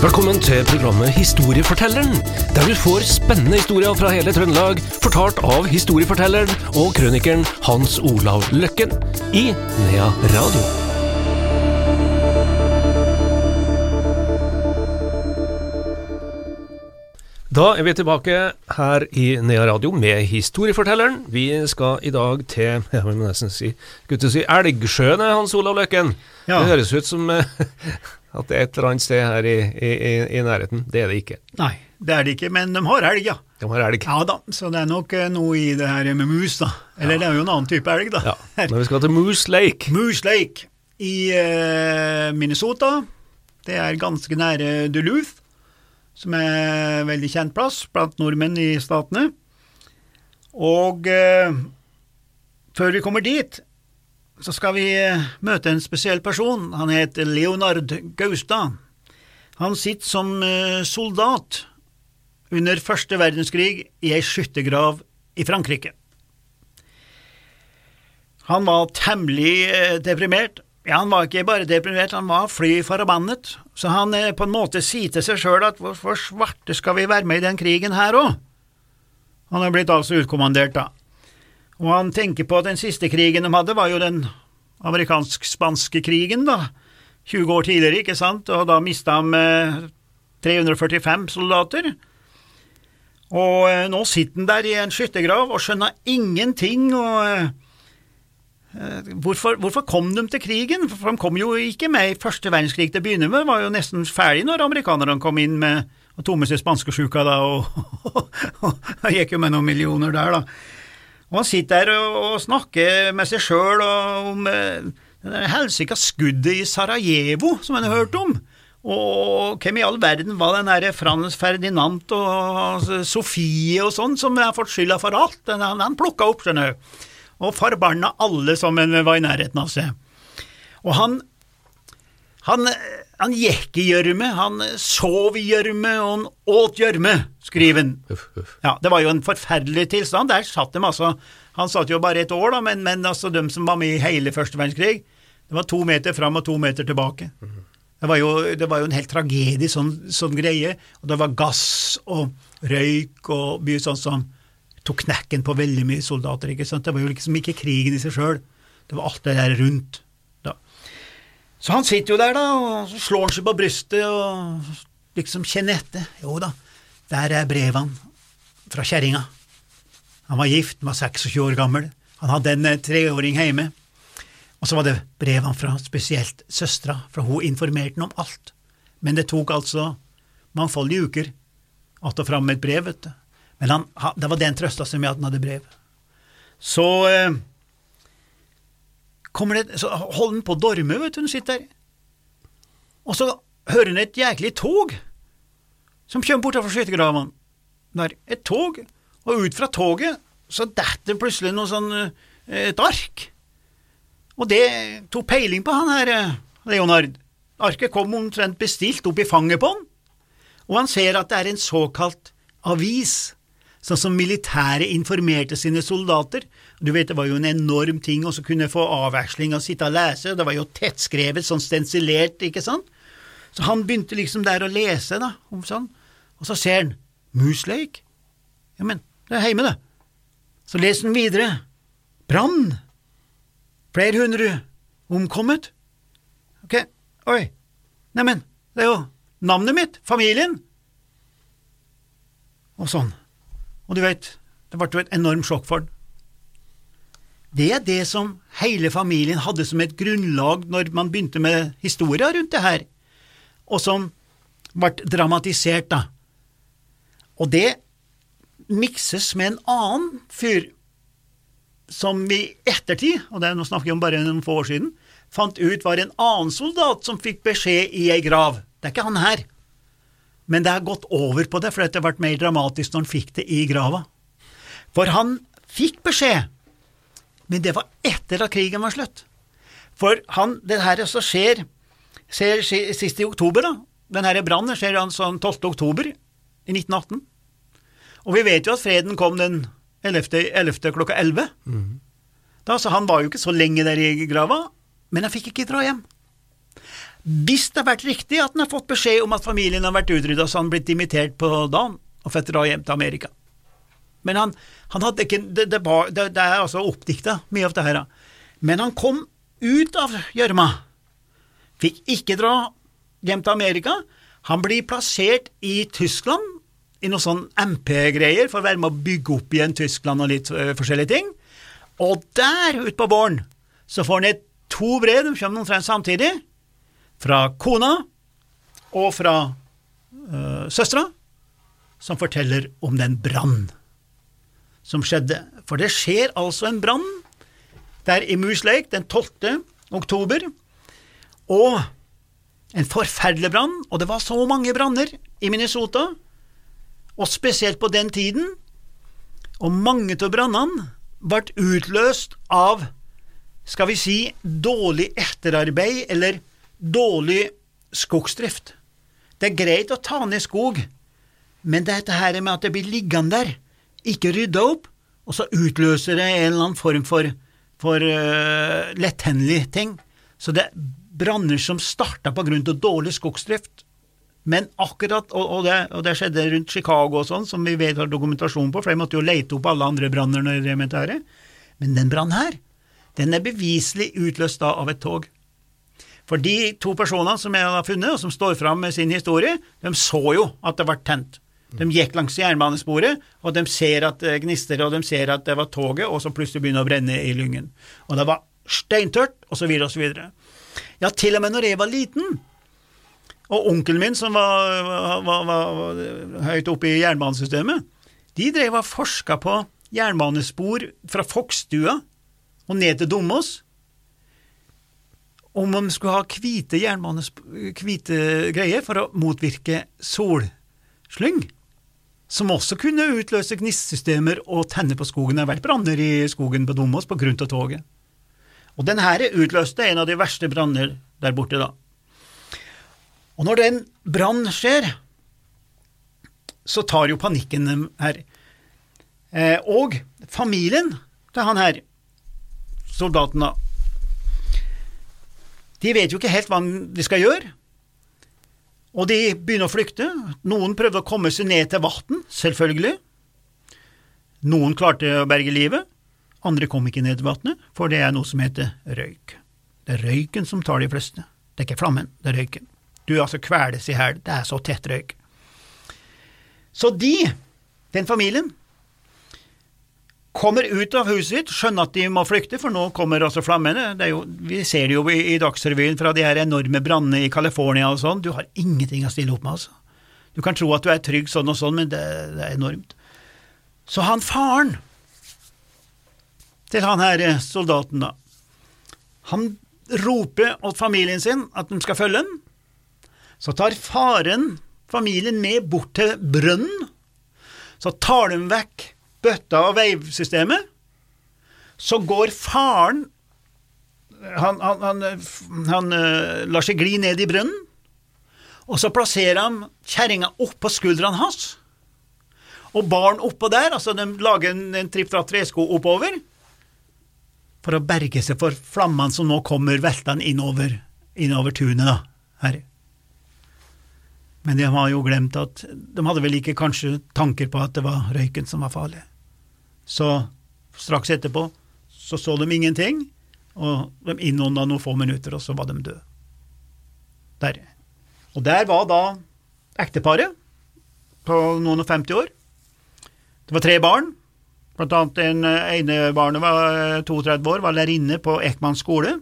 Velkommen til programmet Historiefortelleren, der du får spennende historier fra hele Trøndelag, fortalt av historiefortelleren og krønikeren Hans Olav Løkken i Nea Radio. Da er vi tilbake her i Nea Radio med Historiefortelleren. Vi skal i dag til jeg må nesten si, skulle si Elgsjøen, Hans Olav Løkken. Ja. Det høres ut som eh, at det er et eller annet sted her i, i, i, nærheten. Det er det ikke. Nei, det er det ikke, men de har elg, ja. De har elg. Ja da, så det er nok eh, noe i det her med mus, da. Eller det er jo en annen type elg, da. Ja. Men vi skal til Moose Lake. Moose Lake i eh, Minnesota. Det er ganske nære Duluth, som er en veldig kjent plass blant nordmenn i statene. Og eh, før vi kommer dit, så skal vi eh, møte en spesiell person. Han heter Leonard Gaustad. Han sitter som eh, soldat under første verdenskrig i ei skyttergrav i Frankrike. Han var temmelig eh, deprimert. Ja, han var ikke bare deprimert, han var fly forbannet. Så han på en måte sier til seg sjøl at hvorfor svarte skal vi være med i den krigen her òg? Han er blitt altså utkommandert, da. Og han tenker på at den siste krigen de hadde, var jo den amerikansk-spanske krigen, da. 20 år tidligere, ikke sant, og da mista de eh, 345 soldater. Og eh, nå sitter han der i en skyttergrav og skjønner ingenting, og eh, eh, hvorfor, hvorfor kom de til krigen? For de kom jo ikke med i første verdenskrig til å begynne med, var jo nesten ferdig når amerikanerne kom inn med og tomme seg spanskesjuka da, og, og gikk jo med noen millioner der, da. Og han sitter der og, og snakker med seg sjøl om eh, det helsika skuddet i Sarajevo som han har hørt om. Og hvem i all verden var den derre Frans Ferdinand og Sofie og sånn som har fått skylda for alt? Den, han, plukka opp, skjønner du, og forbanna alle som en var i nærheten av seg. Og han han, han gikk i gjørme, han sov i gjørme, og han åt gjørme, skriver han. Ja, det var jo en forferdelig tilstand. Der satt de altså Han satt jo bare et år, da, men, men altså de som var med i hele første verdenskrig, det var to meter fram og to meter tilbake. Det var jo, det var jo en helt tragedie, sånn, sånn greie. Og det var gass og røyk og mye sånn som tok knekken på veldig mye soldater. ikke sant? Det var jo liksom ikke krigen i seg sjøl, det var alt det der rundt. Så han sitter jo der, da, og så slår han seg på brystet og liksom kjenner etter. Jo da, der er brevene fra kjerringa. Han var gift, han var 26 år gammel. Han hadde en eh, treåring hjemme. Og så var det brevene fra spesielt søstera, for hun informerte ham om alt. Men det tok altså mangfoldige uker att og fram med et brev, vet du. Men han, det var den trøsta seg med at han hadde brev. Så eh, kommer det, så holder han på å dorme, vet du, hun sitter der. Og så hører han et jæklig tog som kommer bortafor skyttergrava. Der, et tog, og ut fra toget så detter plutselig noe sånn eh, et ark. Og det tok peiling på han her, eh, Leonard. Arket kom omtrent bestilt opp i fanget på han, og han ser at det er en såkalt avis, sånn som militæret informerte sine soldater. Du vet, det var jo en enorm ting å kunne få avveksling og sitte og lese, det var jo tettskrevet, sånn stensilert, ikke sant? Så han begynte liksom der å lese, da, om sånn, og så ser han Moose Lake. Ja, men, det er heime, det. Så leser han videre. Brann. Flere hundre omkommet. Ok, oi, neimen, det er jo navnet mitt, familien. Og sånn. Og du vet, det ble jo et enormt sjokk for han. Det er det som hele familien hadde som et grunnlag når man begynte med historier rundt det her, og som ble dramatisert, da. Og det mikses med en annen fyr som vi ettertid, og det er nå snakker vi om bare noen få år siden, fant ut var en annen soldat som fikk beskjed i ei grav. Det er ikke han her. Men det har gått over på det, for det ble mer dramatisk når han fikk det i grava. For han fikk beskjed, men det var etter at krigen var slutt. For han, det her som skjer, skjer skjer sist i oktober, da, den her brannen skjer altså den 12. oktober i 1918. Og vi vet jo at freden kom den 11. 11. klokka 11. Da, så han var jo ikke så lenge der i grava, men han fikk ikke dra hjem. Hvis det har vært riktig at han har fått beskjed om at familien har vært utrydda, så har han blitt imitert på dagen og fått dra hjem til Amerika. Men han, han hadde ikke Det, det, var, det, det er altså oppdikta, mye av det her. Men han kom ut av gjørma. Fikk ikke dra hjem til Amerika. Han blir plassert i Tyskland, i noe sånn MP-greier, for å være med å bygge opp igjen Tyskland og litt ø, forskjellige ting. Og der, utpå våren, så får han et to brev, de kommer omtrent samtidig, fra kona og fra uh, søstera, som forteller om den brann som skjedde. For det skjer altså en brann der i Moose Lake den 12. oktober, og en forferdelig brann, og det var så mange branner i Minnesota, og spesielt på den tiden, og mange av brannene ble utløst av, skal vi si, dårlig etterarbeid eller dårlig skogsdrift. Det er greit å ta ned skog, men det dette her med at det blir liggende der, ikke rydda opp, og så utløser det en eller annen form for, for uh, letthendelig ting. Så det er branner som starta på grunn av dårlig skogsdrift. Men akkurat, og, og, det, og, det, skjedde rundt Chicago og sånn, som vi vet har dokumentasjon på, for de måtte jo lete opp alle andre branner når de drev med dette. Men den brannen her, den er beviselig utløst da av et tog. For de to personene som jeg har funnet, og som står fram med sin historie, de så jo at det ble tent. De gikk langs jernbanesporet, og de ser at det gnister, og de ser at det var toget, og så plutselig begynner det å brenne i lyngen. Og det var steintørt, og så videre og så videre. Ja, til og med når jeg var liten, og onkelen min, som var, var, var, var høyt oppe i jernbanesystemet, de drev og forska på jernbanespor fra Fokkstua og ned til Domås, om man skulle ha hvite, hvite greier for å motvirke solslyng som også kunne utløse gnistsystemer og tenne på skogen. Det har vært branner i skogen på Domås på grunn av toget. Og den her utløste en av de verste branner der borte, da. Og når den brann skjer, så tar jo panikken dem her. Eh, og familien til han her, soldaten, da, de vet jo ikke helt hva de skal gjøre. Og de begynner å flykte. Noen prøvde å komme seg ned til vann, selvfølgelig. Noen klarte å berge livet, andre kom ikke ned til vannet, for det er noe som heter røyk. Det er røyken som tar de fleste. Det er ikke flammen, det er røyken. Du altså kveles i hæl, det er så tett røyk. Så de, den familien, kommer ut av huset sitt, skjønner at de må flykte, for nå kommer altså flammene. Jo, vi ser det jo i, i Dagsrevyen fra de her enorme brannene i California og sånn. Du har ingenting å stille opp med, altså. Du kan tro at du er trygg sånn og sånn, men det, det er enormt. Så han faren til han her eh, soldaten, da, han roper åt familien sin at de skal følge ham. Så tar faren familien med bort til brønnen. Så tar de vekk bøtta og veivsystemet, så går faren han, han, han, han uh, lar seg gli ned i brønnen, og så plasserer han kjerringa oppå skuldrene hans, og barn oppå der, altså de lager en, en tripp fra tresko oppover, for å berge seg for flammene som nå kommer veltende innover, innover tunet, da, her. Men de har jo glemt at De hadde vel ikke kanskje tanker på at det var røyken som var farlig. Så straks etterpå så så de ingenting, og de innånda noen få minutter, og så var de døde. Der. Og der var da ekteparet på noen og 50 år. Det var tre barn. Blant annet en ene barnet var 32 år, var lærerinne på Ekman skole.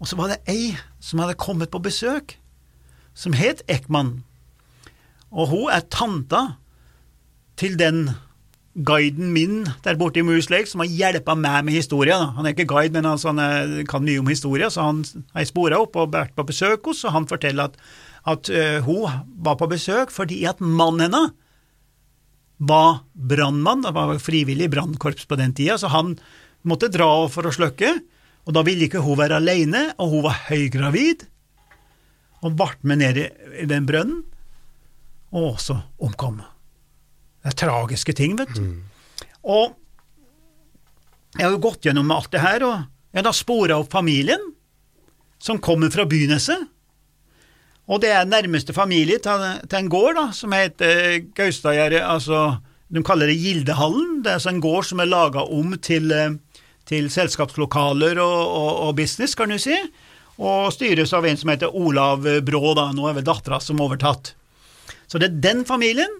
Og så var det ei som hadde kommet på besøk, som het Ekman. Og hun er tanta til den guiden min der borte i Moose Lake, som har hjelpa meg med historia. Han er ikke guide, men altså, han kan mye om historia, så han har spora opp og vært på besøk hos, og han forteller at, at hun var på besøk fordi at mannen hennes var brannmann, var frivillig brannkorps på den tida, så han måtte dra for å slukke, og da ville ikke hun være alene, og hun var høygravid, og ble med ned i den brønnen, og også omkom. Det er tragiske ting, vet du. Mm. Og jeg har jo gått gjennom alt det her, og jeg har da spora opp familien, som kommer fra Byneset, Og det er nærmeste familie til, til en gård da, som heter Gaustadgjerdet, altså de kaller det Gildehallen. Det er altså en gård som er laga om til, eh, til selskapslokaler og, og, og, business, kan du si, og styres av en som heter Olav Brå, da, nå er vel dattera som overtatt. Så det er den familien.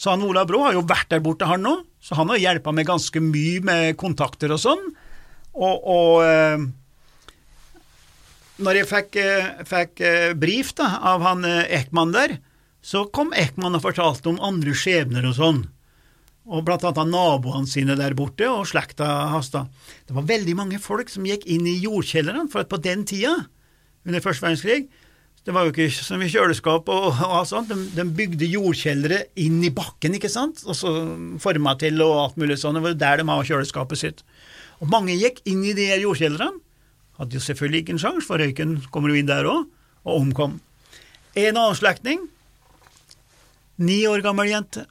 Så han Olav Brå har jo vært der borte, han nå, så han har hjelpa meg ganske mye med kontakter og sånn. Og, og eh, når jeg fikk, eh, fikk eh, brief da, av han Ekman der, så kom Ekman og fortalte om andre skjebner og sånn, og blant annet naboene sine der borte og slekta hans. Det var veldig mange folk som gikk inn i jordkjellerne, for at på den tida, under første verdenskrig, det var jo ikke så mye kjøleskap og, og alt sånt. De, de, bygde jordkjellere inn i bakken, ikke sant, og så forma til og alt mulig sånn. Det var der de har kjøleskapet sitt. Og mange gikk inn i de jordkjellerne. Hadde jo selvfølgelig ikke en sjanse, for røyken kommer jo inn der òg, og omkom. En annen slektning, ni år gammel jente,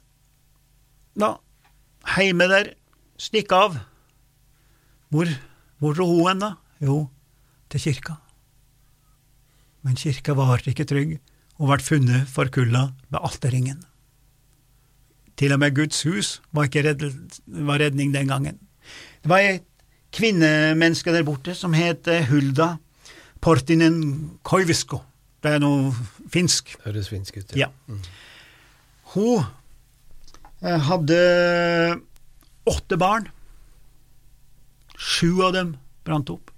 da, heime der, stikk av. Hvor, hvor dro hun hen, da? Jo, til kirka men kirka var ikke trygg og ble funnet forkulla med alterringen. Til og med Guds hus var ikke redning den gangen. Det var et kvinnemenneske der borte som het Hulda Portinen Koivisko. Det er noe finsk. Høres finsk ut, ja. ja. Mm. Hun eh, hadde åtte barn. Sju av dem brant opp.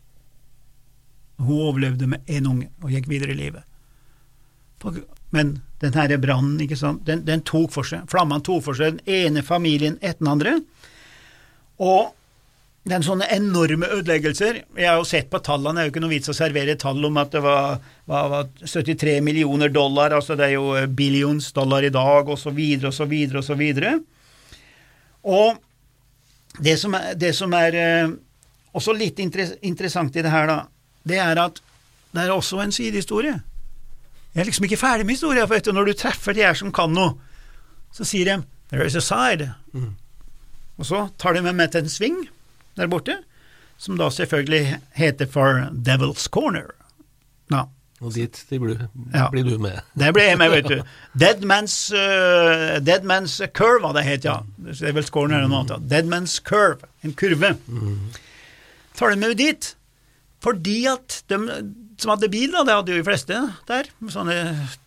Hun overlevde med én unge og gikk videre i livet. Men den her brannen, den, den, tok for seg. Flammene tok for seg den ene familien etter den andre. Og det er sånne enorme ødeleggelser. Jeg har jo sett på tallene, det er jo ikke noe vits å servere tall om at det var, var, var 73 millioner dollar, altså det er jo billions dollar i dag, og så videre og så videre og det som er, det som er eh, også litt interessant i det her, da, det er at det er også en sidehistorie. Jeg er liksom ikke ferdig med historien, for du, når du treffer de her som kan noe, så sier de 'there is a side', mm. og så tar de med meg til en sving der borte, som da selvfølgelig heter for Devil's Corner. Ja. Og dit de blir, ja. blir, du med. Der ble jeg med, vet du. Deadman's uh, Dead Man's Curve, hva det het, ja. Devil's Corner eller noe annet. Deadman's Curve, en kurve. Mm. Tar de med dit, fordi at de som hadde bil, da, det hadde jo de fleste der, sånne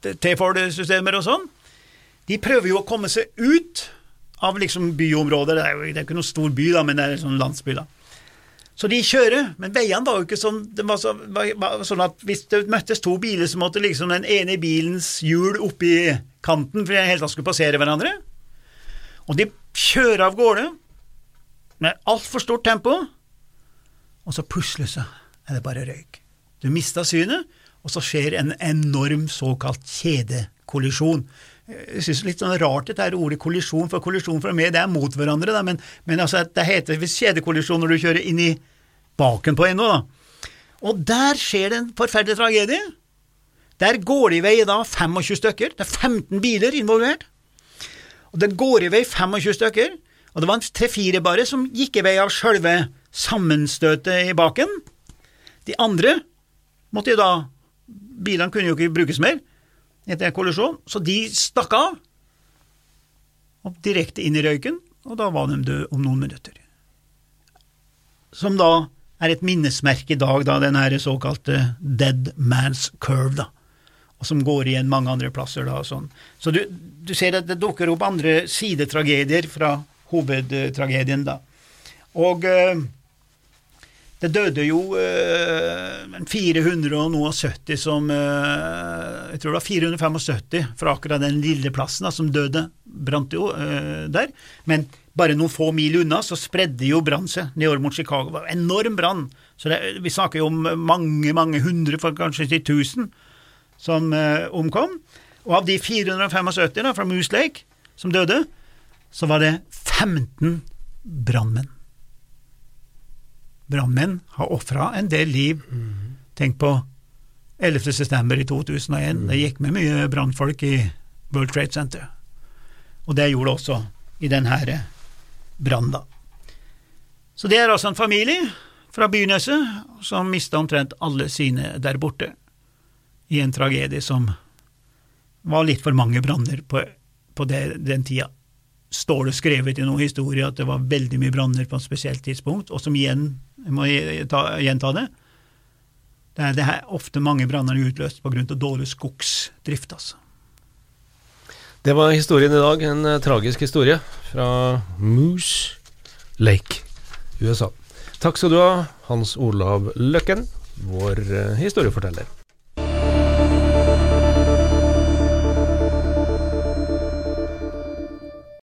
T-Ford-systemer og sånn, de prøver jo å komme seg ut av liksom byområder. Det er jo det er ikke noen stor by, da, men det er en sånn landsby. da. Så de kjører, men veiene var jo ikke sånn det var, så, var, sånn at hvis det møttes to biler, så måtte liksom den ene bilens hjul oppi kanten for de hele tatt skulle passere hverandre. Og de kjører av gårde med altfor stort tempo, og så plutselig seg er det bare røyk. Du mista synet, og så skjer en enorm såkalt kjedekollisjon. Jeg synes litt sånn rart dette er ordet kollisjon, for kollisjon for meg det er mot hverandre, da, men, men altså, det heter kjedekollisjon når du kjører inn i baken på nå, da. Og der skjer det en forferdelig tragedie. Der går det i vei da 25 stykker, det er 15 biler involvert. Og det går i vei 25 stykker, og det var en tre-fire bare som gikk i vei av sjølve sammenstøtet i baken. De andre måtte jo da Bilene kunne jo ikke brukes mer etter en kollisjon, så de stakk av og direkte inn i røyken, og da var de døde om noen minutter. Som da er et minnesmerke i dag, da, den her såkalte Dead Man's Curve, da, og som går igjen mange andre plasser. da, sånn. Så du, du ser at det dukker opp andre sidetragedier fra hovedtragedien, da. Og øh, det døde jo eh, 470 som eh, Jeg tror det var 475 fra akkurat den lille plassen da, som døde. Brant jo eh, der. Men bare noen få mil unna så spredde jo brannen seg nedover mot Chicago. Det var enorm brann. Så det, vi snakker jo om mange, mange hundre, for kanskje til tusen, som eh, omkom. Og av de 475 da, fra Moose Lake som døde, så var det 15 brannmenn brannmenn har ofra en del liv. Mm. Tenk på 11. september i 2001. Mm. Det gikk med mye brannfolk i World Trade Center. Og det gjorde det også i denne brannen. Så det er altså en familie fra Byneset som mista omtrent alle sine der borte i en tragedie som var litt for mange branner på, på det, den tida. Står det skrevet i noen historier at det var veldig mye branner på et spesielt tidspunkt, og som igjen, jeg må ta, gjenta det, det er, det er ofte mange branner utløst av dårlig skogsdrift, altså. Det var historien i dag, en uh, tragisk historie fra Moose Lake, USA. Takk skal du ha, Hans Olav Løkken, vår uh, historieforteller.